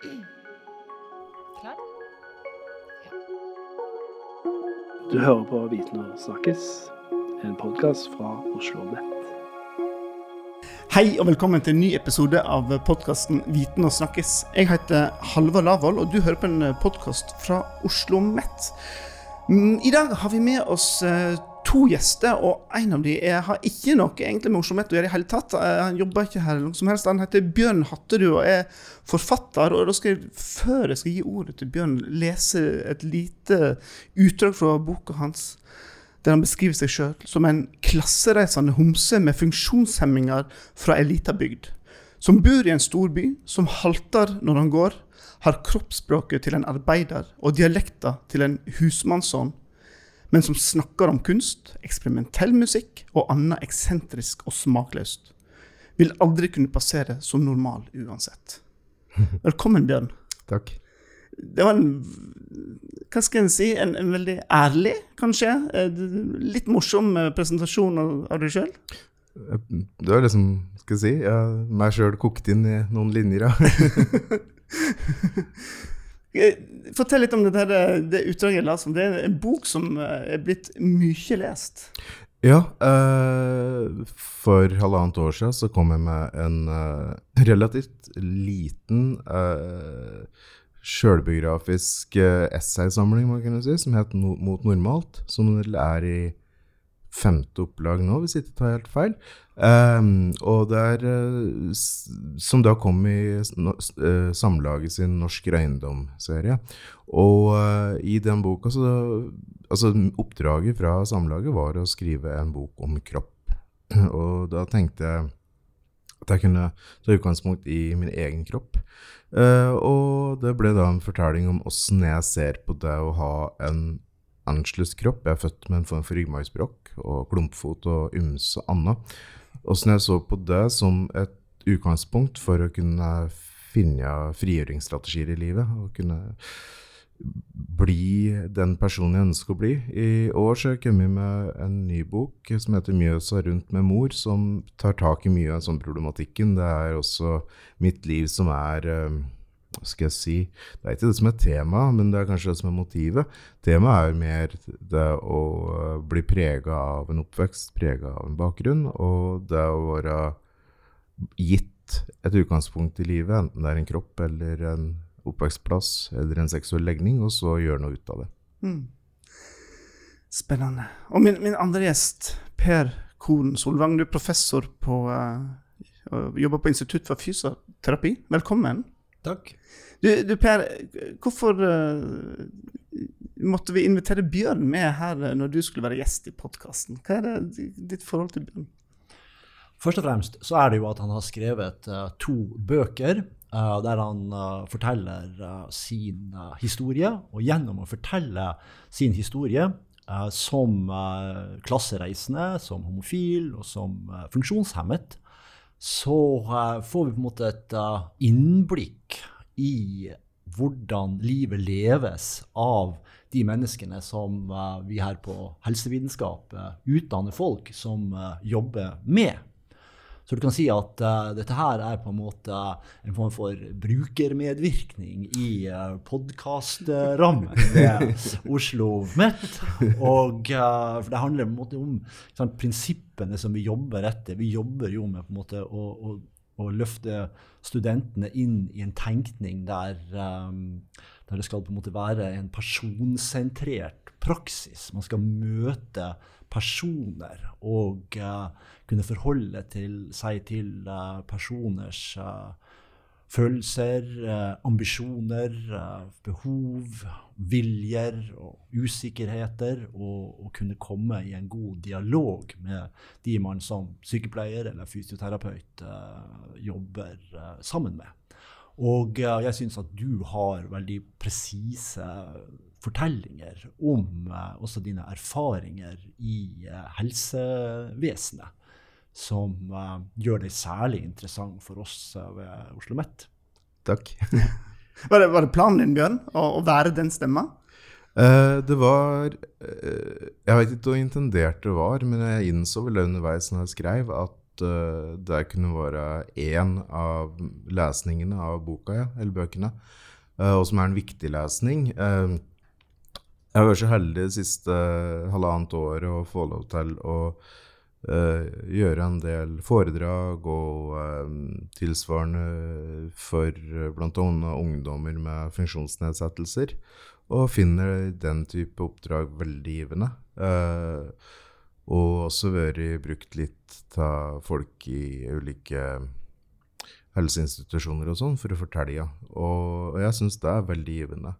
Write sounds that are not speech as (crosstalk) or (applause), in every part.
Klar? Du hører på Viten og snakkes, en podkast fra Oslo Nett. Hei og velkommen til en ny episode av podkasten Viten og snakkes. Jeg heter Halvard Lavoll, og du hører på en podkast fra Oslo Met. Mm, I dag har vi med oss eh, to gjester, og en av dem har ikke noe egentlig med Oslo å gjøre i hele tatt. Eh, Han jobber ikke her eller noe som helst. Han heter Bjørn Hatterud og er forfatter. og da skal jeg, Før jeg skal gi ordet til Bjørn, lese et lite utdrag fra boka hans der han beskriver seg sjøl som en klassereisende homse med funksjonshemminger fra ei lita bygd. Som bor i en storby, som halter når han går, har kroppsspråket til en arbeider og dialekta til en husmannsson, men som snakker om kunst, eksperimentell musikk og annet eksentrisk og smakløst. Vil aldri kunne passere som normal uansett. (laughs) Velkommen, Bjørn. Takk. Det var en hva skal en si, en, en veldig ærlig, kanskje, eh, litt morsom eh, presentasjon av, av deg sjøl. Du var liksom, skal jeg si, jeg meg sjøl kokt inn i noen linjer, ja. (laughs) (laughs) Fortell litt om det, der, eh, det utdraget jeg. Det er en bok som eh, er blitt mye lest. ja, eh, for halvannet år siden så kom jeg med en eh, relativt liten eh, sjølbiografisk eh, essaysamling, må man kunne si, som het no Mot normalt, som er i femte opplag nå, hvis jeg ikke tar helt feil. Um, og er eh, Som da kom i eh, Samlaget sin Norsk Reiendom-serie. Og uh, i den boka så Altså, oppdraget fra Samlaget var å skrive en bok om kropp. (clears throat) Og da tenkte jeg at jeg kunne ta utgangspunkt i min egen kropp. Uh, og det ble da en fortelling om åssen jeg ser på det å ha en annerledes kropp. Jeg er født med en form for ryggmargsbrokk og klumpfot og ymse annet. Åssen jeg så på det som et utgangspunkt for å kunne finne frigjøringsstrategier i livet. Og kunne bli den personen jeg ønsker å bli. I år så har jeg kommet med en ny bok som heter 'Mjøsa rundt med mor', som tar tak i mye av sånn problematikken. Det er også mitt liv som er eh, skal jeg si Det er ikke det som er tema, men det er kanskje det som er motivet. Temaet er mer det å eh, bli prega av en oppvekst, prega av en bakgrunn, og det å være gitt et utgangspunkt i livet, enten det er en kropp eller en oppvekstplass eller en seksuell legning, og så gjøre noe ut av det. Mm. Spennende. Og min, min andre gjest, Per Koren Solvang, du er professor på uh, jobber på Institutt for fysioterapi. Velkommen. Takk. Du, du Per, hvorfor uh, måtte vi invitere Bjørn med her eh, når du skulle være gjest i podkasten? Hva er det, ditt forhold til Bjørn? Først og fremst så er det jo at han har skrevet uh, to bøker uh, der han uh, forteller sin historie. Og gjennom å fortelle sin historie som klassereisende, som homofil og som funksjonshemmet, så eh, får vi på en måte et eh, innblikk i hvordan livet leves av de menneskene som eh, vi her på helsevitenskap utdanner folk som jobber med. Så du kan si at uh, dette her er på en måte en form for brukermedvirkning i uh, podkastrammen med Oslo Met. Og, uh, for det handler på en måte om sant, prinsippene som vi jobber etter. Vi jobber jo med på en måte å, å, å løfte studentene inn i en tenkning der, um, der det skal på en måte være en personsentrert praksis. Man skal møte personer og eh, kunne forholde til, seg til eh, personers eh, følelser, ambisjoner, eh, behov, viljer og usikkerheter, og, og kunne komme i en god dialog med de man som sykepleier eller fysioterapeut jobber sammen med. Og jeg syns at du har veldig presise fortellinger om eh, også dine erfaringer i eh, helsevesenet, som eh, gjør deg særlig interessant for oss eh, ved Oslo OsloMet. Takk. (laughs) Var det, var det planen din, Bjørn, å, å være den stemma? Eh, det var eh, Jeg vet ikke hvor intendert det var, men jeg innså vel underveis når jeg skrev, at det kunne være én av lesningene av boka, ja, eller bøkene, eh, og som er en viktig lesning. Eh, jeg har vært så heldig det siste halvannet året å få lov til å uh, gjøre en del foredrag og um, tilsvarende for uh, bl.a. ungdommer med funksjonsnedsettelser, og finner den type oppdrag veldig givende. Uh, og også vært brukt litt av folk i ulike helseinstitusjoner og sånn for å fortelle. Og, og jeg syns det er veldig givende.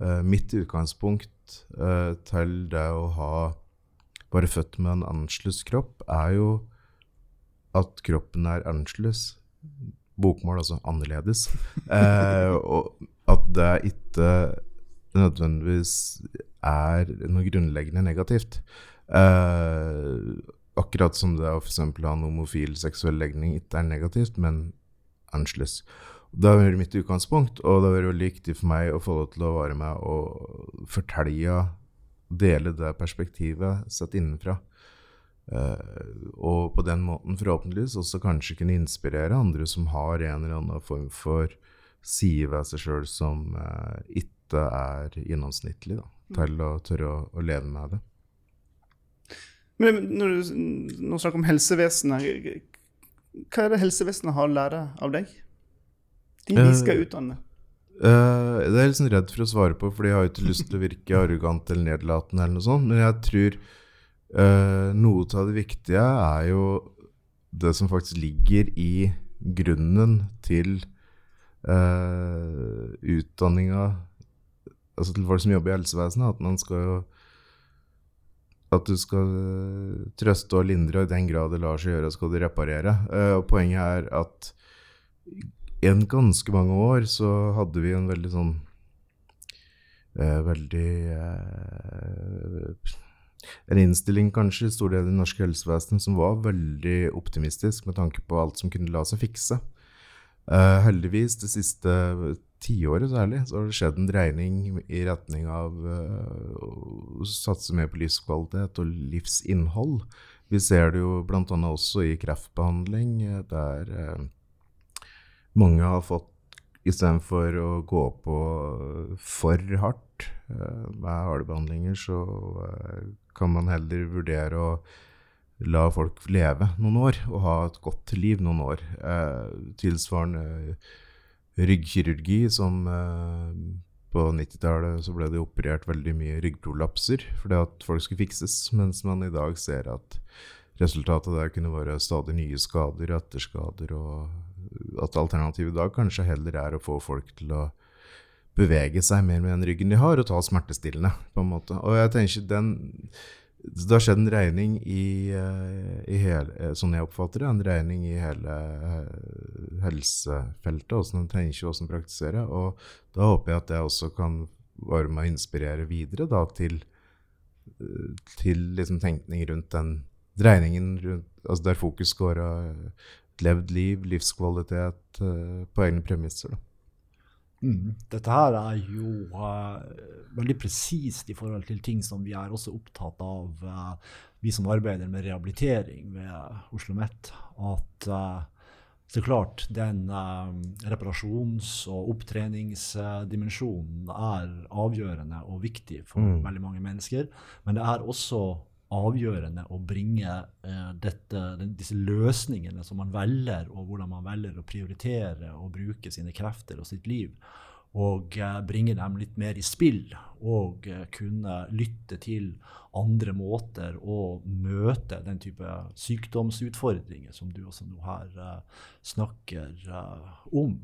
Eh, mitt utgangspunkt eh, til det å ha være født med en annerledes kropp, er jo at kroppen er annerledes. Bokmål, altså annerledes. (laughs) Eh, og at det ikke nødvendigvis er noe grunnleggende negativt. Eh, akkurat som det å f.eks. ha en homofil seksuell legning ikke er negativt, men annerledes. Det har vært mitt utgangspunkt, og det har vært veldig viktig for meg å få lov til å være med og fortelle, dele det perspektivet sett innenfra. Uh, og på den måten forhåpentligvis også kanskje kunne inspirere andre som har en eller annen form for side ved seg sjøl som uh, ikke er gjennomsnittlig, da, til å tørre å, å leve med det. Men når du nå snakker om helsevesenet, hva er det helsevesenet har å lære av deg? De de skal utdanne. Uh, det er jeg litt sånn redd for å svare på, fordi jeg har ikke lyst til å virke arrogant eller nedlatende, eller noe sånt, men jeg tror uh, noe av det viktige er jo det som faktisk ligger i grunnen til uh, utdanninga Altså til folk som jobber i helsevesenet, at man skal jo at du skal eh, trøste og lindre, og i den grad det lar seg gjøre, skal du reparere. Eh, og poenget er at i en ganske mange år så hadde vi en veldig sånn eh, Veldig eh, En innstilling kanskje i stor del av det norske helsevesenet som var veldig optimistisk med tanke på alt som kunne la seg fikse. Eh, heldigvis det siste tiåret særlig, så har det skjedd en dreining i retning av uh, å satse mer på livskvalitet og livsinnhold. Vi ser det jo bl.a. også i kreftbehandling, der uh, mange har fått Istedenfor å gå på for hardt uh, med harde behandlinger, så kan man heller vurdere å la folk leve noen år og ha et godt liv noen år. tilsvarende ryggkirurgi, som eh, på 90-tallet så ble det operert veldig mye ryggprolapser fordi at folk skulle fikses, mens man i dag ser at resultatet der kunne være stadig nye skader og etterskader, og at alternativet i dag kanskje heller er å få folk til å bevege seg mer med den ryggen de har, og ta smertestillende, på en måte. Og jeg tenker den det har skjedd en regning i, eh, i hele, eh, sånn jeg oppfatter det, en regning i hele eh, helsefeltet, hvordan en tenker, hvordan en praktiserer. Og da håper jeg at det også kan være med å inspirere videre da, til, til liksom tenkning rundt den dreiningen rundt, altså der fokus går levd liv, livskvalitet, på egne premisser. da. Mm. Dette her er jo uh, veldig presist i forhold til ting som vi er også opptatt av, uh, vi som arbeider med rehabilitering ved Oslo OsloMet. At uh, så klart den reparasjons- og opptreningsdimensjonen er avgjørende og viktig for mm. veldig mange mennesker. Men det er også avgjørende å bringe eh, dette, disse løsningene som man velger, og hvordan man velger å prioritere og bruke sine krefter og sitt liv, og eh, bringe dem litt mer i spill. Og eh, kunne lytte til andre måter å møte den type sykdomsutfordringer som du også nå her snakker om.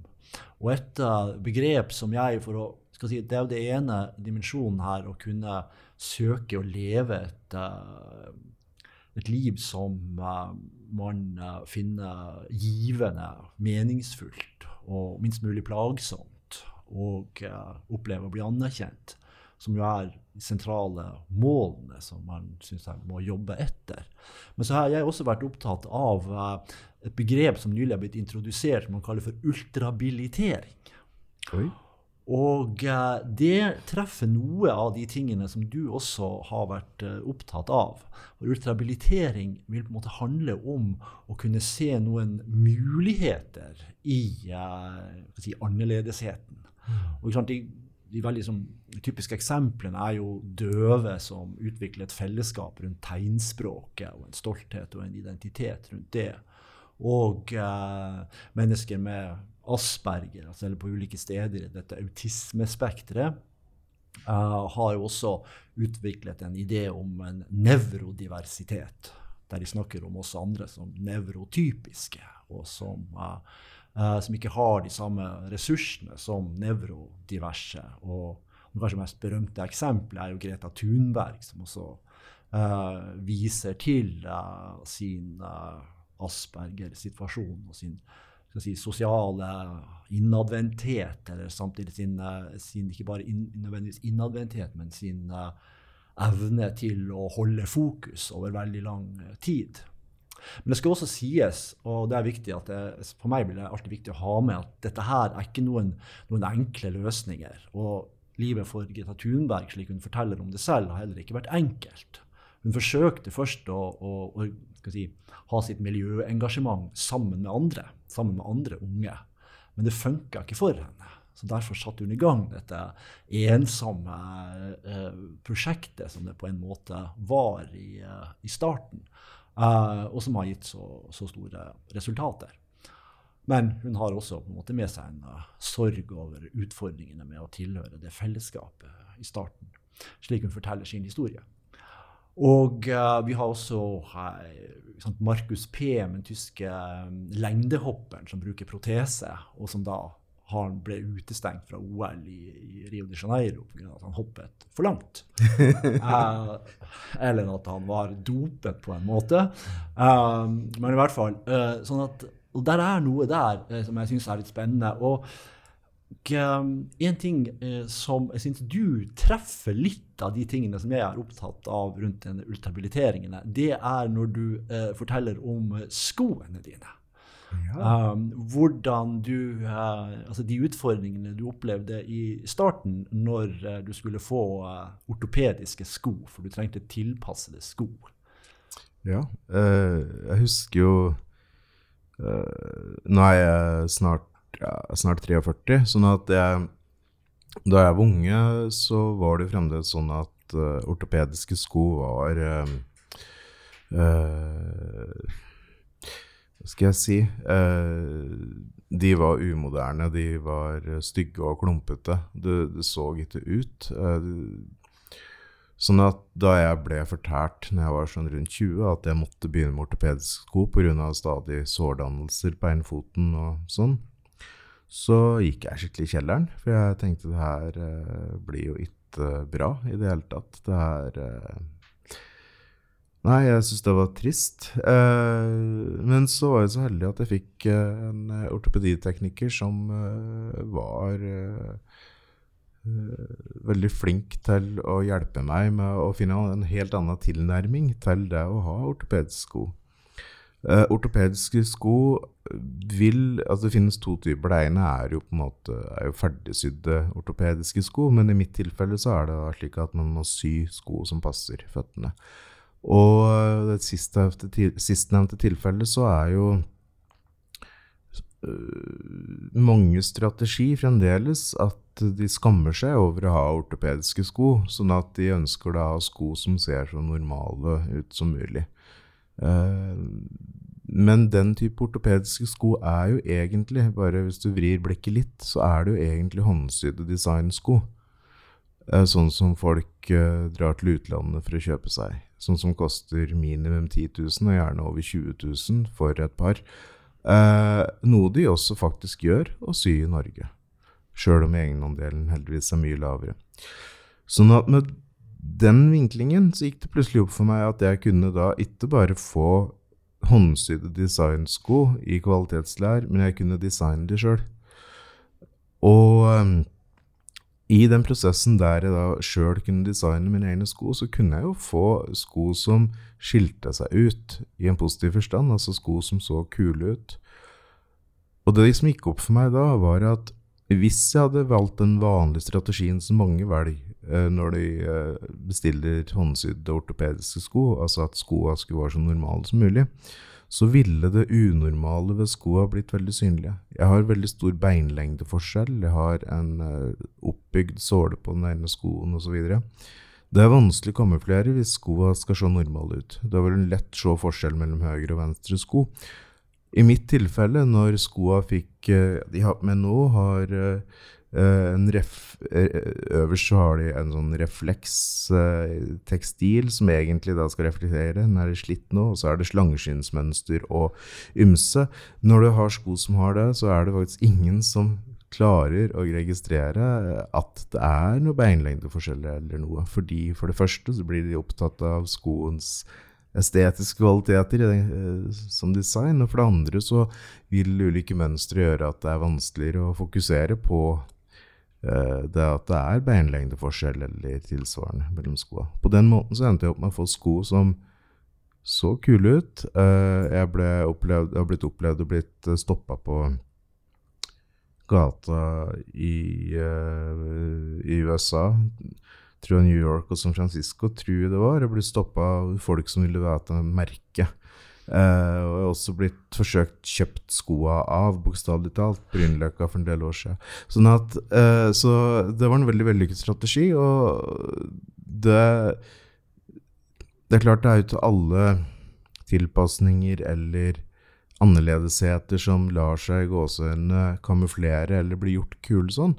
Og et begrep som jeg for å si, Det er jo det ene dimensjonen her, å kunne søke å leve et, uh, et liv som uh, man uh, finner givende, meningsfullt og minst mulig plagsomt, og opplever å bli anerkjent. Som jo er de sentrale målene som man syns jeg må jobbe etter. Men så har jeg også vært opptatt av et begrep som nylig har blitt introdusert, som man kaller for ultrabilitering. Oi. Og eh, det treffer noe av de tingene som du også har vært eh, opptatt av. Og ultrabilitering vil på en måte handle om å kunne se noen muligheter i eh, si, annerledesheten. Og sant, de, de veldig som, typiske eksemplene er jo døve som utvikler et fellesskap rundt tegnspråket, og en stolthet og en identitet rundt det. Og eh, mennesker med Asperger, altså, eller på ulike steder i dette autismespekteret, uh, har jo også utviklet en idé om en nevrodiversitet. Der de snakker om oss andre som nevrotypiske, og som, uh, uh, som ikke har de samme ressursene som nevrodiverse. Og det kanskje mest berømte eksempelet er jo Greta Thunberg, som også viser til sin Asperger-situasjon og sin si, sosiale innadvendthet, eller samtidig sin, eh, sin ikke bare nødvendigvis innadvendthet, men sin uh, evne til å holde fokus over veldig lang uh, tid. Men det skal også sies, og det er viktig at det, for meg blir det alltid viktig å ha med, at dette her er ikke noen, noen enkle løsninger. Og livet for Greta Thunberg, slik hun forteller om det selv, har heller ikke vært enkelt. Hun forsøkte først å, å, å si, ha sitt miljøengasjement sammen med andre sammen med andre unge. Men det funka ikke for henne. Så Derfor satte hun i gang dette ensomme eh, prosjektet som det på en måte var i, eh, i starten, eh, og som har gitt så, så, store resultater. Men hun har også på en måte med seg en sorg over utfordringene med å tilhøre det fellesskapet i starten, slik hun forteller sin historie. Og uh, vi har også uh, Markus P., den tyske um, lengdehopperen som bruker protese, og som da han ble utestengt fra OL i, i Rio de Janeiro pga. at han hoppet for langt. uh, (laughs) eller at han var dopet på en måte. men i hvert fall. sånn at, og der er noe der som jeg syns er litt spennende. og um, en ting uh, som jeg syns du treffer litt av de tingene som jeg er opptatt av rundt denne ultrabiliteringene, det er når du uh, forteller om skoene dine. Ja. Um, hvordan du uh, Altså de utfordringene du opplevde i starten når uh, du skulle få uh, ortopediske sko, for du trengte tilpassede sko. Ja. jeg husker jo Nå er jeg snart ja, snart 43. Sånn at jeg Da jeg var unge, så var det fremdeles sånn at uh, ortopediske sko var uh, uh, Hva skal jeg si De var umoderne, de var stygge og klumpete. Det, så ikke ut. Sånn at da jeg ble fortalt når jeg var sånn rundt 20 at jeg måtte begynne med ortopediske sko pga. stadig sårdannelser på beinfoten og sånn, så gikk jeg skikkelig i kjelleren, for jeg tenkte det her uh, blir jo ikke bra i det hele tatt. Det her uh, Nei, jeg syns det var trist. Uh, men så var jeg så heldig at jeg fikk en ortopeditekniker som var veldig flink til å hjelpe meg med å finne en helt annen tilnærming til det å ha ortopedsko. sko. Uh, ortopediske sko vil Altså, det finnes to typer. Det ene er jo på en måte er jo ferdigsydde ortopediske sko, men i mitt tilfelle så er det slik at man må sy sko som passer føttene. Og det sistnevnte tilfellet så er jo uh, mange strategi fremdeles at de skammer seg over å ha ortopediske sko, sånn at de ønsker da å ha sko som ser så normale ut som mulig. Uh, men den type ortopediske sko er jo egentlig, bare hvis du vrir blikket litt, så er det jo egentlig håndsydde designsko. Uh, sånn som folk uh, drar til utlandet for å kjøpe seg. Sånn som koster minimum 10 000, og gjerne over 20 000 for et par. noe de også faktisk gjør å sy i Norge. Sjøl om egenandelen heldigvis er mye lavere. Sånn at med den vinklingen så gikk det plutselig opp for meg at jeg kunne da ikke bare få håndsydde designsko i kvalitetslær, men jeg kunne designe de sjøl. Og um, i den prosessen der jeg da sjøl kunne designe mine egne sko, så kunne jeg jo få sko som skilte seg ut i en positiv forstand, altså sko som så kule ut. Og det som gikk opp for meg da, var at hvis jeg hadde valgt den vanlige strategien som mange velger eh, når de eh, bestiller håndsydde ortopediske sko, altså at skoa skulle være så normale som mulig, så ville det unormale ved skoa blitt veldig synlige. Jeg har veldig stor beinlengdeforskjell, jeg har en eh, oppbygd såle på den ene skoen osv. Det er vanskelig å kamuflere hvis skoa skal se normale ut. Da vil en lett se forskjell mellom høyre og venstre sko. I mitt tilfelle, når skoa fikk eh, De har med nå, har eh, en ref, eh, Øverst så har de en sånn reflekstekstil som egentlig da skal reflektere. Den er slitt nå, og så er det slangeskinnsmønster og ymse. Når du har sko som har det, så er det faktisk ingen som klarer å registrere at det er noe beinlengdeforskjell eller noe. Fordi For det første så blir de opptatt av skoens estetiske kvaliteter eh, som design, og for det andre så vil ulike mønstre gjøre at det er vanskeligere å fokusere på eh, det at det er beinlengdeforskjell eller tilsvarende mellom skoa. På den måten så endte jeg opp med å få sko som så kule ut. Eh, jeg, ble opplevd, jeg har blitt opplevd og blitt stoppa på gata i, i USA. Tror New York og San Francisco tror det var. Jeg ble stoppa av folk som ville vite merket. Uh, og jeg har også blitt forsøkt kjøpt skoa av, bokstavelig talt, Brynløkka for en del år siden. Sånn at, uh, så det var en veldig vellykket strategi, og det Det er klart det er jo til alle tilpasninger eller annerledesheter som lar seg gåsehudene kamuflere eller bli gjort kule sånn.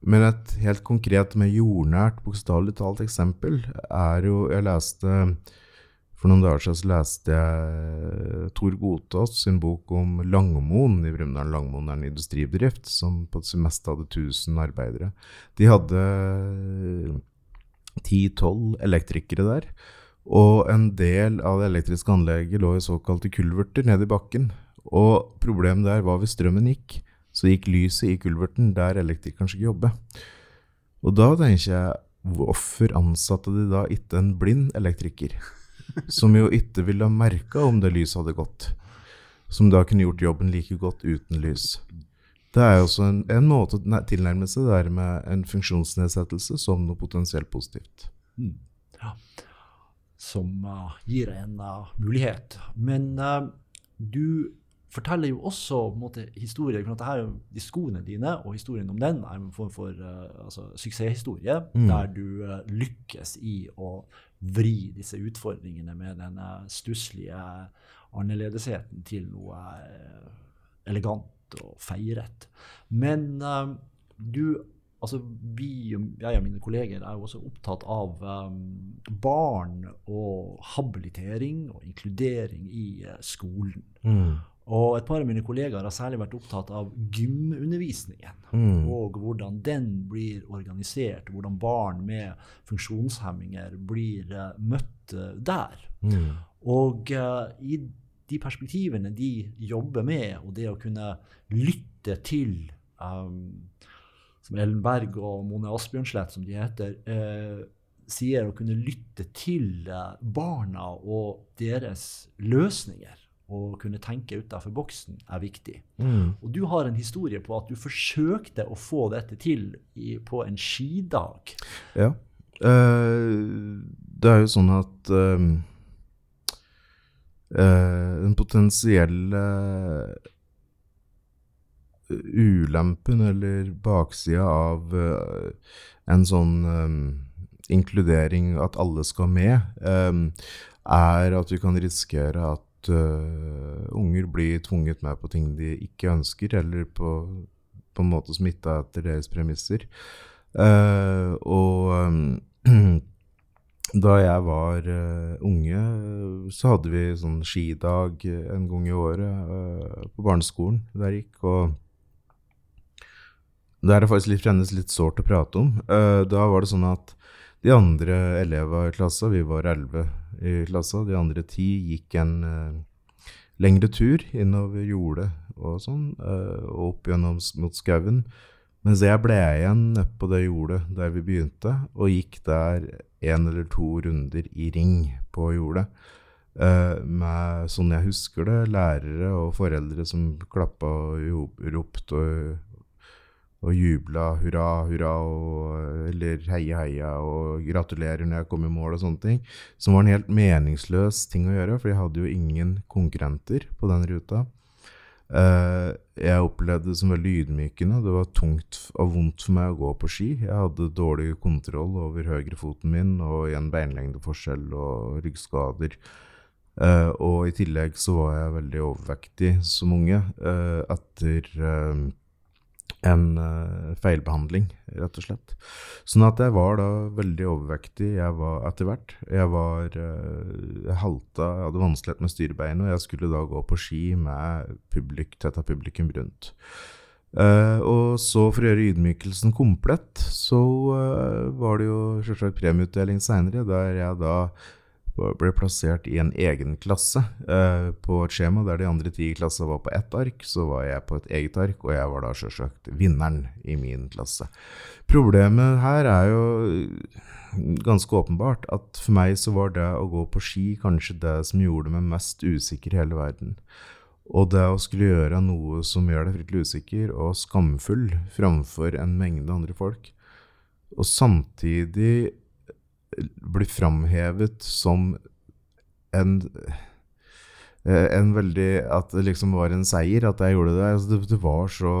Men et helt konkret, med jordnært, bokstavelig talt eksempel er jo Jeg leste For noen dager siden så leste jeg Tor Gotaas sin bok om Langmoen i Brumunddal. Langmoen er en industribedrift som på det meste hadde 1000 arbeidere. De hadde 10-12 elektrikere der. Og en del av det elektriske anlegget lå i såkalte kulverter nede i bakken. Og problemet der var hvis strømmen gikk, så gikk lyset i kulverten der elektrikeren skulle jobbe. Og da tenker jeg, hvorfor ansatte de da ikke en blind elektriker? Som jo ikke ville ha merka om det lyset hadde gått. Som da kunne gjort jobben like godt uten lys. Det er jo også en, en måte å tilnærme seg det der med en funksjonsnedsettelse som noe potensielt positivt. Mm. Ja som uh, gir en uh, mulighet. Men uh, du forteller jo også måte, historier. For her, de skoene dine og historien om den er en form for altså, suksesshistorie, mm. der du lykkes i å vri disse utfordringene med den stusslige annerledesheten til noe elegant og feiret. Men du altså vi, jeg og mine kolleger er jo også opptatt av um, barn og habilitering og inkludering i uh, skolen. Mm. Og et par av mine kollegaer har særlig vært opptatt av gymundervisningen. Mm. Og hvordan den blir organisert, hvordan barn med funksjonshemminger blir uh, møtt uh, der. Mm. Og uh, i de perspektivene de jobber med, og det å kunne lytte til um, som Ellen Berg og Mone Asbjørnslett, som de heter, uh, sier å kunne lytte til eh, barna og deres løsninger. Og kunne tenke utafor boksen er viktig. Mm. Og du har en historie på at du forsøkte å få dette til i, på en skidag. Ja. Uh, det er jo sånn at uh, uh, den potensielle ulempen eller baksida av en sånn um, inkludering, at alle skal med, um, er at vi kan risikere at uh, unger blir tvunget med på ting de ikke ønsker, eller på, på en måte smitta etter deres premisser. Uh, og um, (clears throat) da jeg var uh, unge, så hadde vi sånn skidag en gang i året på barneskolen der jeg gikk. og det er faktisk litt, litt sårt å prate om. Da var det sånn at de andre elevene i klassa, vi var elleve i klassa, de andre ti gikk en uh, lengre tur innover jordet og sånn, uh, opp gjennom mot skauen. Mens jeg ble igjen på det jordet der vi begynte, og gikk der en eller to runder i ring på jordet. Uh, med, sånn jeg husker det, lærere og foreldre som klappa og ropte og jubla hurra, hurra, og, eller heia, heia, og gratulerer når jeg kom i mål og sånne ting. Som var en helt meningsløs ting å gjøre, for jeg hadde jo ingen konkurrenter på den ruta. Eh, jeg opplevde det som veldig ydmykende. Det var tungt og vondt for meg å gå på ski. Jeg hadde dårlig kontroll over høyrefoten min og igjen beinlengdeforskjell og ryggskader. Eh, og i tillegg så var jeg veldig overvektig som unge eh, etter en uh, feilbehandling, rett og slett. Sånn at jeg var da veldig overvektig jeg var etter hvert. Jeg var uh, jeg halta, jeg hadde vanskelighet med styrebeinet, og jeg skulle da gå på ski med publik, av publikum rundt. Uh, og så, for å gjøre ydmykelsen komplett, så var det jo selvsagt premieutdeling seinere, der jeg da ble plassert i en egen klasse eh, på et skjema der de andre ti i var på ett ark, så var jeg på et eget ark, og jeg var da sjølsagt vinneren i min klasse. Problemet her er jo ganske åpenbart at for meg så var det å gå på ski kanskje det som gjorde meg mest usikker i hele verden. Og det å skulle gjøre noe som gjør deg fryktelig usikker og skamfull framfor en mengde andre folk, og samtidig blir framhevet som en eh, en veldig At det liksom var en seier at jeg gjorde det. Altså det, det, var så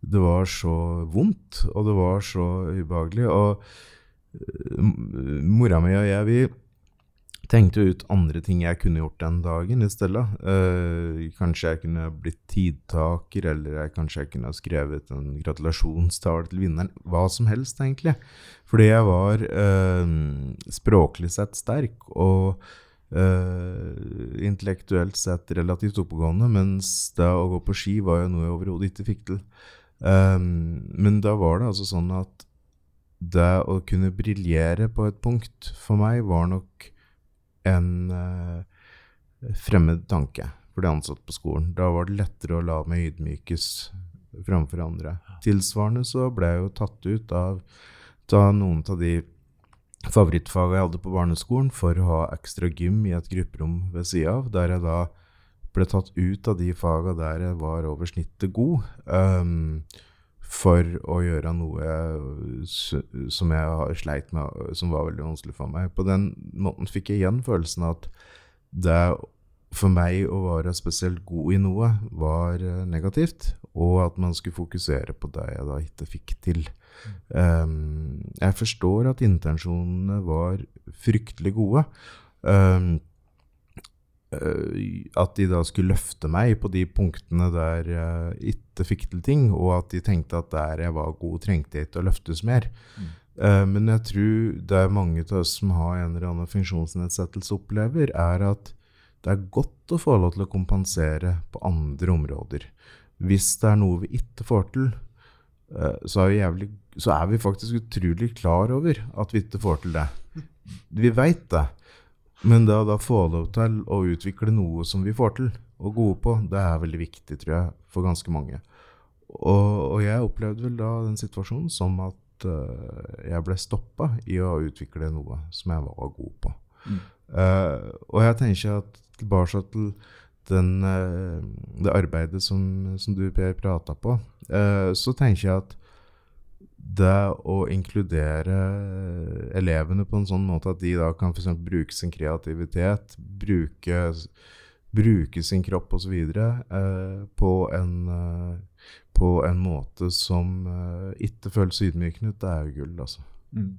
Det var så vondt, og det var så ubehagelig. Og eh, mora mi og jeg, vi tenkte ut andre ting jeg kunne gjort den dagen i stedet. Uh, kanskje jeg kunne blitt tidtaker, eller jeg, kanskje jeg kunne skrevet en gratulasjonstale til vinneren. Hva som helst, egentlig. Fordi jeg var uh, språklig sett sterk og uh, intellektuelt sett relativt oppegående, mens det å gå på ski var jo noe jeg overhodet ikke fikk til. Um, men da var det altså sånn at det å kunne briljere på et punkt for meg var nok en uh, fremmed tanke for de ansatte på skolen. Da var det lettere å la meg ydmykes framfor andre. Tilsvarende så ble jeg jo tatt ut av, av noen av de favorittfagene jeg hadde på barneskolen, for å ha ekstra gym i et grupperom ved sida av, der jeg da ble tatt ut av de fagene der jeg var over snittet god. Um, for å gjøre noe som jeg har sleit med, som var veldig vanskelig for meg. På den måten fikk jeg igjen følelsen av at det for meg å være spesielt god i noe var eh, negativt, og at man skulle fokusere på det jeg da ikke fikk til. Um, jeg forstår at intensjonene var fryktelig gode. Um, at de da skulle løfte meg på de punktene der jeg ikke fikk til ting, og at de tenkte at der jeg var god, trengte jeg ikke å løftes mer. Mm. Uh, men jeg tror det er mange av oss som har en eller annen funksjonsnedsettelse, opplever, er at det er godt å få lov til å kompensere på andre områder. Hvis det er noe vi ikke får til, så, er jævlig, så er vi faktisk utrolig klar over at vi ikke får til det. Vi veit det. Men det å da få lov til å utvikle noe som vi får til, og gode på, det er veldig viktig, tror jeg, for ganske mange. Og, og jeg opplevde vel da den situasjonen som at uh, jeg ble stoppa i å utvikle noe som jeg var god på. Mm. Uh, og jeg tenker at tilbake til den, uh, det arbeidet som, som du, Per, prata på, så tenker jeg at det å inkludere elevene på en sånn måte at de da kan f.eks. bruke sin kreativitet, bruke, bruke sin kropp osv. Eh, på, eh, på en måte som eh, ikke føles ydmykende ut, det er jo gull, altså. Mm.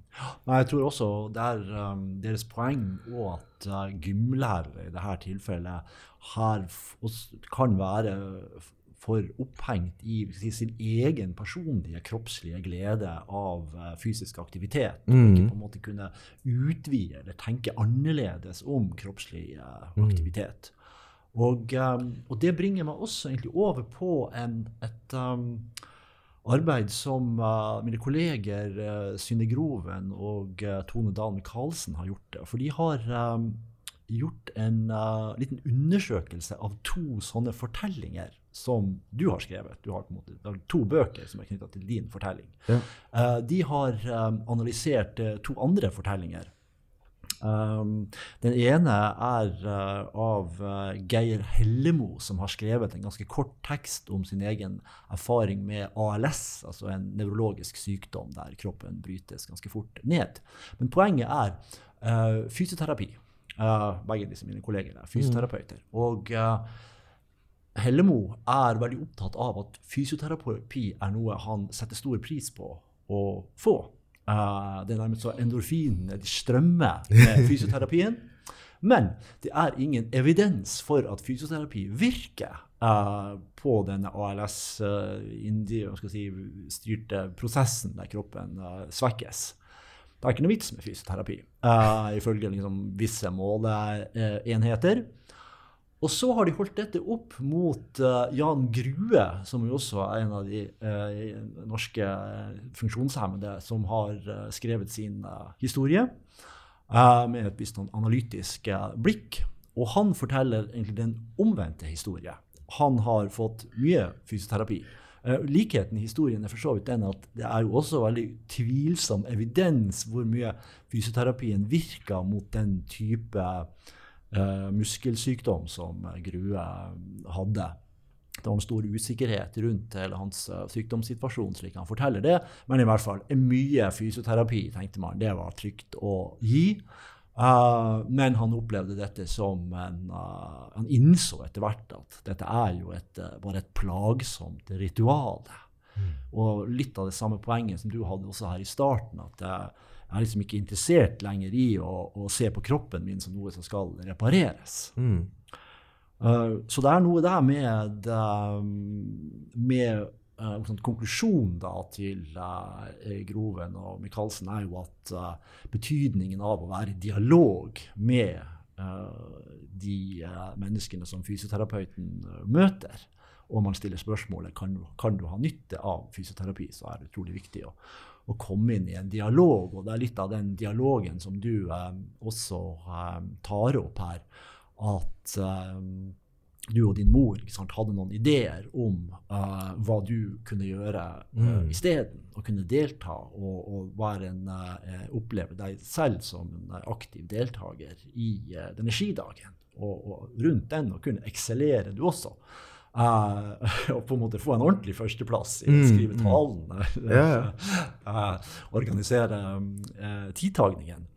Nei, jeg tror også det er um, deres poeng og at uh, gymlærere i dette tilfellet her kan være for opphengt i sin egen personlige kroppslige glede av uh, fysisk aktivitet. Mm. Og ikke på en måte kunne utvide eller tenke annerledes om kroppslig aktivitet. Mm. Og, um, og, det bringer meg også egentlig over på en, et um, arbeid som uh, mine kolleger uh, Synne Groven og uh, Tone Dahl Michaelsen har gjort. For de har um, gjort en liten undersøkelse av to sånne fortellinger som du har skrevet. Du har på en måte to bøker som er knytta til din fortelling. Ja. Uh, de har um, analysert uh, to andre fortellinger. Um, den ene er uh, av uh, Geir Hellemo, som har skrevet en ganske kort tekst om sin egen erfaring med ALS, altså en nevrologisk sykdom der kroppen brytes ganske fort ned. Men poenget er uh, fysioterapi. Begge disse mine kolleger er fysioterapeuter. Mm. Og Hellemo er veldig opptatt av at fysioterapi er noe han setter stor pris på å få. Uh, det er nærmest så endorfinene strømmer med (laughs) fysioterapien. Men det er ingen evidens for at fysioterapi virker uh, på denne ALS-styrte uh, prosessen der kroppen svekkes. Det er ikke noe vits med fysioterapi, ifølge liksom, visse måleenheter. Og så har de holdt dette opp mot uh, Jan Grue, som jo også er en av de uh, norske funksjonshemmede som har uh, skrevet sin historie med et visst analytisk blikk. Og han forteller egentlig den omvendte historie. Han har fått mye fysioterapi. Likheten i historien er for så vidt den at det er jo også veldig tvilsom evidens hvor mye fysioterapien virker mot den type uh, muskelsykdom som Grue hadde. Det var en stor usikkerhet rundt hele hans sykdomssituasjon, slik han forteller det. Men i hvert fall mye fysioterapi tenkte man det var trygt å gi. Uh, men han opplevde dette som en uh, Han innså etter hvert at dette er jo et, uh, bare et plagsomt ritual. Mm. Og litt av det samme poenget som du hadde også her i starten. at jeg er liksom ikke interessert lenger i å, å, se på kroppen min som noe som skal repareres. Mm. Så det er noe der med, med sånn, Konklusjonen da, til Groven og Michaelsen er jo at betydningen av å være i dialog med de menneskene som fysioterapeuten møter, og man stiller spørsmålet kan, kan du ha nytte av fysioterapi, så er det utrolig viktig å, å komme inn i en dialog. Og det er litt av den dialogen som du um, også um, tar opp her. At um, du og din mor sant, hadde noen ideer om uh, hva du kunne gjøre uh, mm. isteden. Å kunne delta og, og være en, uh, oppleve deg selv som en aktiv deltaker i uh, denne skidagen. Og, og rundt den og kunne eksellere du også. (laughs) Og på en måte få en ordentlig førsteplass i å mm, skrive mm. talen. (laughs) Uh, organisere uh, tidtagningen.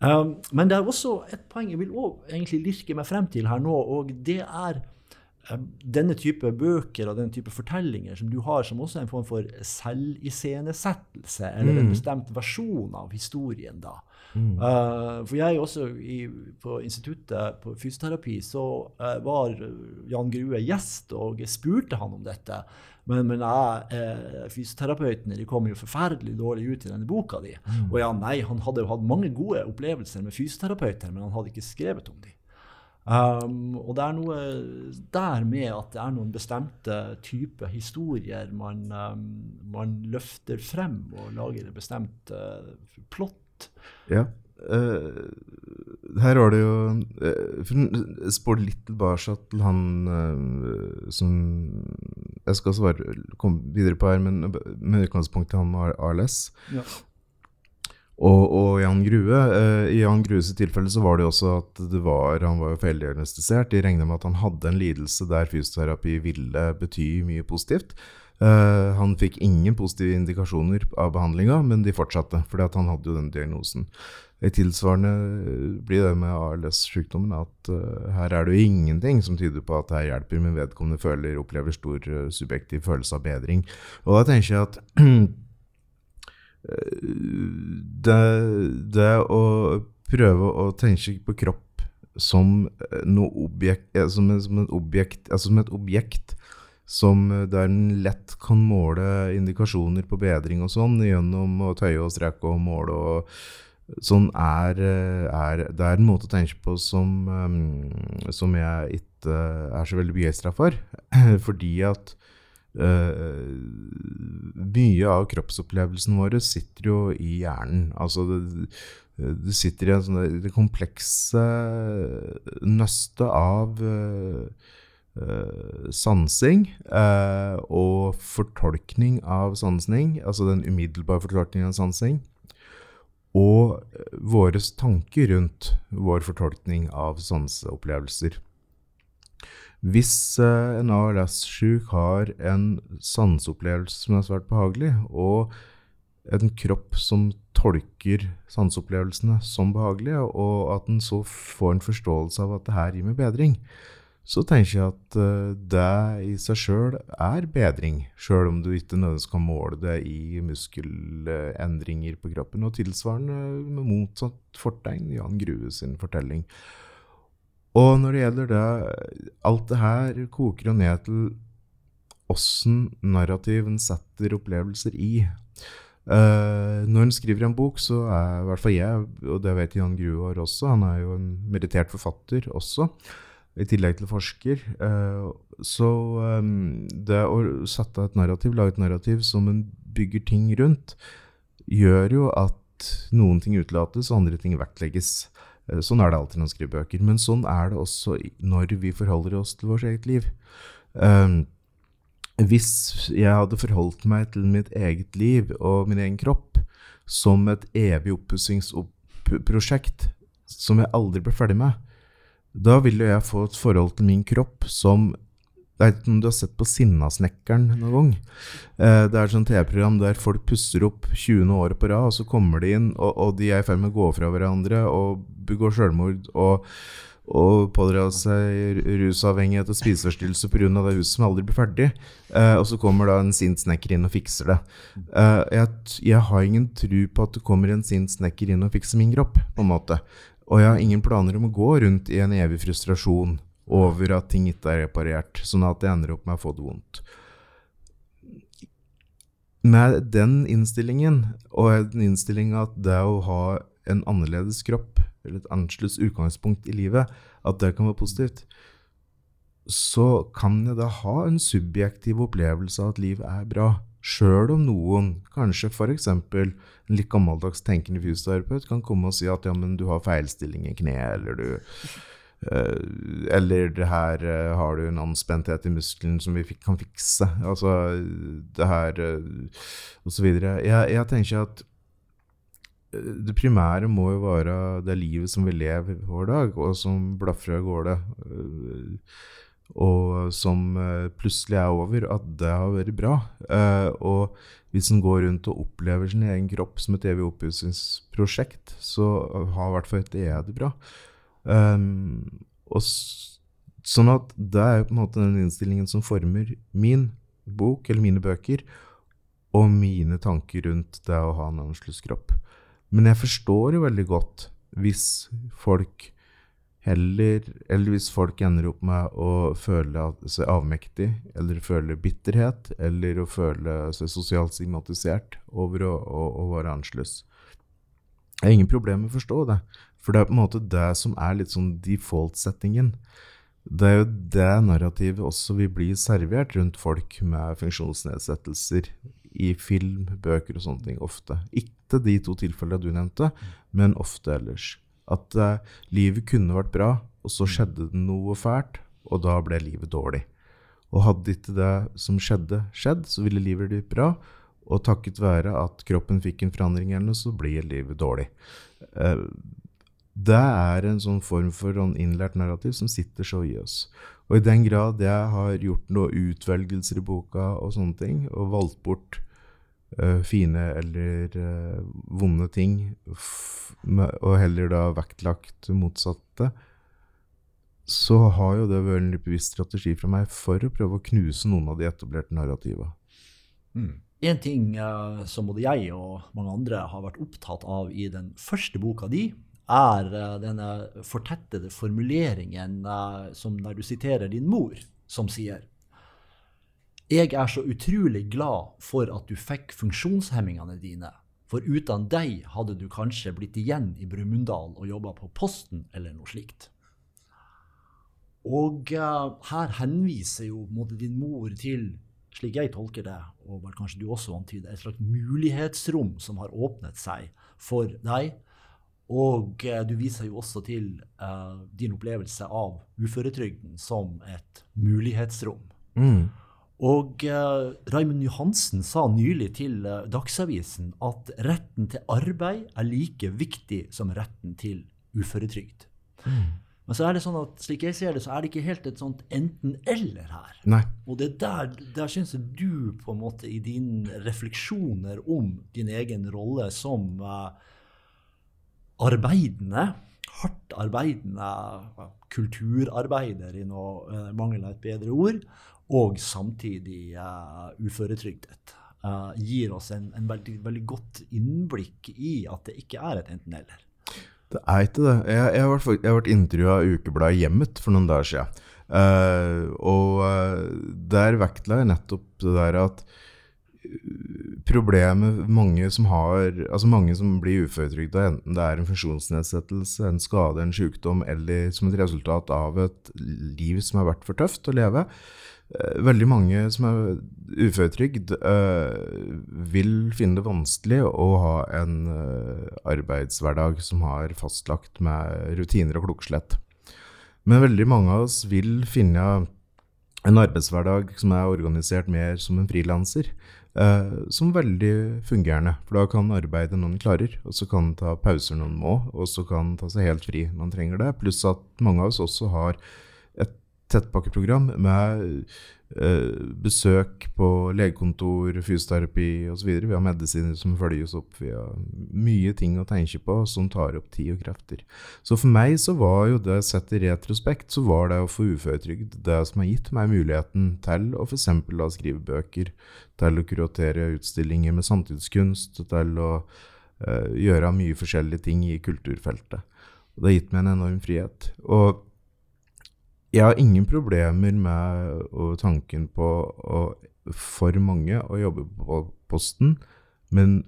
Um, men det er også et poeng jeg vil også egentlig lirke meg frem til her nå, og det er denne type bøker og denne type fortellinger som du har, som også er en form for selviscenesettelse, eller en mm. bestemt versjon av historien. da. Mm. Uh, for jeg også i, på instituttet på fysioterapi så uh, var Jan Grue gjest, og jeg spurte han om dette. Men, men jeg, eh, fysioterapeutene de kom jo forferdelig dårlig ut i denne boka di. Mm. Og ja, nei, han hadde jo hatt mange gode opplevelser med fysioterapeuter, men han hadde ikke skrevet om dem. Um, og det er noe der med at det er noen bestemte typer historier man, um, man løfter frem og lager en bestemt uh, plott. Ja. Uh, her var det jo uh, Spår litt tilbake til han uh, som Jeg skal svare, komme videre på her, men med utgangspunkt i han med ALS. Ja. Og, og, Jan Grue, eh, I Jan Grues tilfelle så var det jo også at det var, han var jo feildiagnostisert. De regna med at han hadde en lidelse der fysioterapi ville bety mye positivt. Uh, han fikk ingen positive indikasjoner av behandlinga, men de fortsatte, fordi han hadde jo den diagnosen. I tilsvarende eh, blir det med ALS-sykdommen at uh, her er det jo ingenting som tyder på at det hjelper, men vedkommende føler, opplever stor uh, subjektiv følelse av bedring. Og da tenker jeg at (clears throat) det, det å prøve å tenke på kropp som, objekt, som, som, objekt, altså som et objekt som der en lett kan måle indikasjoner på bedring og sånn, gjennom å tøye og strekke og måle og sånn, er, er Det er en måte å tenke på som, som jeg ikke er så veldig begeistra for. (clears throat) Fordi at Uh, mye av kroppsopplevelsen vår sitter jo i hjernen. Altså det, det sitter i en sånn, det komplekse nøstet av uh, uh, sansing og fortolkning av sansing. Altså den umiddelbare fortolkningen av sansing. Og eh, våre tanker rundt vår fortolkning av sanseopplevelser. Hvis eh, en ALS-sjuk har en sanseopplevelse som er svært behagelig, og en kropp som tolker sanseopplevelsene som behagelige, og at en så får en forståelse av at det her gir meg bedring, så tenker jeg at uh, det i seg sjøl er bedring, sjøl om du ikke nødvendigvis kan måle det i muskelendringer på kroppen. Og tilsvarende med motsatt fortegn, Jan Grue sin fortelling. Og når det gjelder det, alt det her koker jo ned til åssen narrativen setter opplevelser i. Uh, når en skriver en bok, så er i hvert fall jeg, og det vet Jan Gruar også, han er jo en meditert forfatter også, i tillegg til forsker. Uh, så um, det å sette et narrativ, lage et narrativ som en bygger ting rundt, gjør jo at noen ting utelates, og andre ting vektlegges. Uh, sånn er det alltid når man skriver bøker. Men sånn er det også når vi forholder oss til vårt eget liv. Hvis jeg hadde forholdt meg til mitt eget liv og min egen kropp som et evig oppussingsprosjekt som jeg aldri ble ferdig med, da ville jeg få et forhold til min kropp som jeg vet ikke om du har sett på Sinnasnekkeren noen gang? Eh, det er et sånt TV-program der folk pusser opp 20. året på rad, og så kommer de inn, og, og de er i ferd med å gå fra hverandre og begår selvmord. og og pådra seg rusavhengighet og spiseforstyrrelse pga. det huset som aldri blir ferdig. Eh, og så kommer da en sint snekker inn og fikser det. Eh, jeg, jeg, har ingen tro på at det kommer en sint snekker inn og fikser min kropp. på en måte. Og jeg har ingen planer om å gå rundt i en evig frustrasjon over at ting ikke er reparert, sånn at jeg ender opp med å få det vondt. Med den innstillingen, og den innstillinga at det å ha en annerledes kropp eller et annerledes utgangspunkt i livet, at det kan være positivt, så kan jeg da ha en subjektiv opplevelse av at livet er bra. Sjøl om noen, kanskje f.eks. en litt gammeldags tenkende fysioterapeut, kan komme og si at ja, men du har feilstilling i kneet, eller du uh, Eller det her uh, har du en anspenthet i muskelen som vi kan fikse. Altså det her uh, Og så videre. Jeg, jeg tenker at det primære må jo være det livet som vi lever hver dag, og som blafrer av gårde, og som øh, plutselig er over, at det har vært bra. Øh, og hvis en går rundt og opplever sin egen kropp som et evig oppussingsprosjekt, så har i hvert fall ikke jeg det bra. Um, og sånn at det er på en måte den innstillingen som former min bok, eller mine bøker, og mine tanker rundt det å ha en annen kropp. Men jeg forstår jo veldig godt hvis folk heller Eller hvis folk ender opp med å føle seg avmektig, eller føle bitterhet, eller å føle seg sosialt stigmatisert over å, å, å være annerledes. Jeg har ingen problemer med å forstå det, for det er på en måte det som er litt sånn default-settingen. Det er jo det narrativet også vil bli servert rundt folk med funksjonsnedsettelser i film, bøker og sånne ting. Ofte. Ikke de to tilfellene du nevnte, men ofte ellers. At uh, livet kunne vært bra, og så skjedde det noe fælt, og da ble livet dårlig. Og hadde ikke det som skjedde, skjedd, så ville livet blitt bra. Og takket være at kroppen fikk en forandring, eller noe, så blir livet dårlig. Uh, det er en sånn form for sånn innlært narrativ som sitter så i oss. Og i den grad jeg har gjort noen utvelgelser i boka og sånne ting, og valgt bort fine eller uh, vonde ting, og heller da vektlagt motsatte, så har jo det vært en litt bevisst strategi fra meg for å prøve å knuse noen av de etablerte narrativa. Mm. En ting uh, som både jeg og mange andre har vært opptatt av i den første boka di, er eh, denne fortettede formuleringen eh, som der du siterer din mor, som sier Jeg er så utrolig glad for at du fikk funksjonshemmingene dine, for uten deg hadde du kanskje blitt igjen i Brumunddal og jobba på Posten eller noe slikt. Og uh, her henviser jo måte, din mor til, slik jeg tolker det, og vel kanskje du også antyder, et slags mulighetsrom som har åpnet seg for deg og uh, du viser jo også til uh, din opplevelse av uføretrygden som et mulighetsrom. Mm. Og uh, Raymond Johansen sa nylig til uh, Dagsavisen at retten til arbeid er like viktig som retten til uføretrygd. Mm. Men så er det sånn at slik jeg ser det, så er det ikke helt et sånt enten-eller her. Nei. Og det der, der syns jeg du på en måte i dine refleksjoner om din egen rolle som uh, arbeidende, hardt arbeidende kulturarbeider, i noe uh, mangel av et bedre ord, og samtidig uh, uføretrygdet, uh, gir oss en, en veldig, veldig, godt innblikk i at det ikke er et enten-eller. Det er ikke det. Jeg, jeg har jeg vært intervjua av ukebladet Hjemmet for noen dager siden. Uh, og der vektla jeg nettopp det der at problemet mange som har Altså mange som blir uføretrygda, enten det er en funksjonsnedsettelse, en skade, en sykdom, eller som et resultat av et liv som har vært for tøft å leve, veldig mange som er uføretrygd, uh, vil finne det vanskelig å ha en uh, arbeidshverdag som har fastlagt med rutiner og klokkeslett. Men veldig mange av oss vil finne en arbeidshverdag som er organisert mer som en frilanser, som veldig fungerende. For da kan arbeide når en klarer, og så kan ta pauser når en må, og så kan ta seg helt fri når en trenger det. Pluss at mange av oss også har tettpakkeprogram med eh, besøk på legekontor, fysioterapi osv. Vi har medisiner som følges opp. Vi har mye ting å tenke på som tar opp tid og krefter. Så for meg så var jo det, sett i retrospekt, så var det å få uføretrygd det som har gitt meg muligheten til å f.eks. skrive bøker, til å kuratere utstillinger med samtidskunst, til å uh, gjøre mye forskjellige ting i kulturfeltet. Og det har gitt meg en enorm frihet. Og jeg har ingen problemer med tanken på å, for mange å jobbe på Posten, men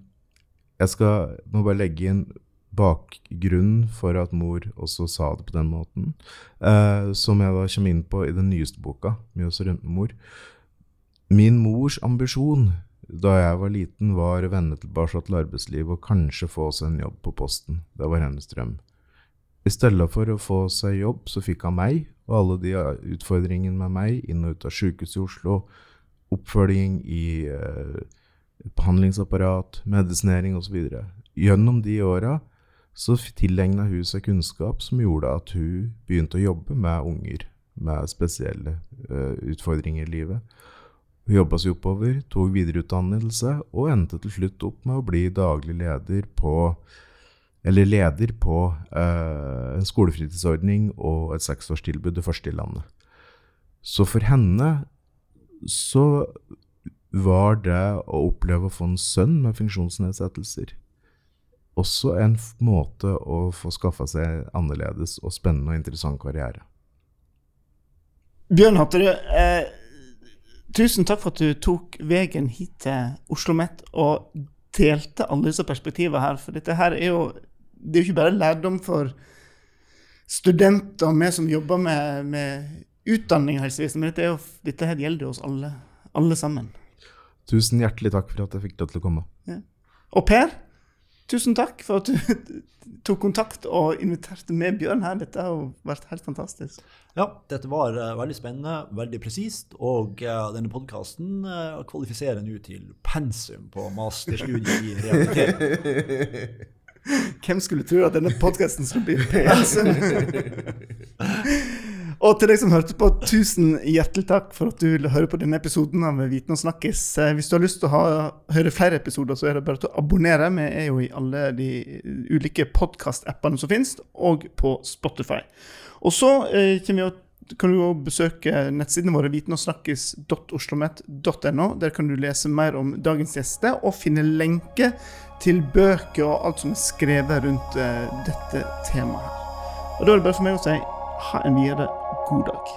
jeg skal må bare legge inn bakgrunnen for at mor også sa det på den måten, eh, som jeg da kommer inn på i den nyeste boka, 'Mjøs og rømtemor'. Min mors ambisjon da jeg var liten, var å vende tilbake til arbeidslivet og kanskje få seg en jobb på Posten. Det var hennes drøm. I stedet for å få seg jobb, så fikk han meg og alle de utfordringene med meg inn og ut av sykehuset i Oslo. Oppfølging i eh, behandlingsapparat, medisinering osv. Gjennom de åra så tilegna hun seg kunnskap som gjorde at hun begynte å jobbe med unger med spesielle eh, utfordringer i livet. Hun jobba seg oppover, tok videreutdannelse og endte til slutt opp med å bli daglig leder på eller leder på eh, en skolefritidsordning og et seksårstilbud, det første i landet. Så for henne så var det å oppleve å få en sønn med funksjonsnedsettelser også en måte å få skaffa seg annerledes og spennende og interessant karriere. Bjørn Hatterud, eh, tusen takk for at du tok veien hit til Oslo OsloMet og delte alle disse perspektivene her. For dette her er jo det er jo ikke bare lærdom for studenter og vi som jobber med, med utdanning i helsevesenet, men dette, jo, dette her gjelder oss alle, alle, sammen. Tusen hjertelig takk for at jeg fikk deg til å komme. Ja. Og Per, tusen takk for at du (laughs) tok kontakt og inviterte med Bjørn her. Dette har vært helt fantastisk. Ja, dette var uh, veldig spennende, veldig presist. Og uh, denne podkasten uh, kvalifiserer nå til pensum på masterstudiet i rehabilitering. (laughs) Hvem skulle tro at denne podkasten skulle bli pensen? og til deg som hørte på, tusen hjertelig takk for at du ville høre på denne episoden av Viten og snakkes. Eh, hvis du har lyst til å ha, høre flere episoder, så er det bare til å abonnere. Vi er jo i alle de ulike podkast-appene som finnes, og på Spotify. Og så eh, kommer vi å kan du jo besøke nettsidene våre vitenogsnakkis.oslomet.no. Der kan du lese mer om dagens gjester og finne lenke til bøker og alt som er skrevet rundt uh, dette temaet. Og Da er det bare for meg å si ha en videre god dag.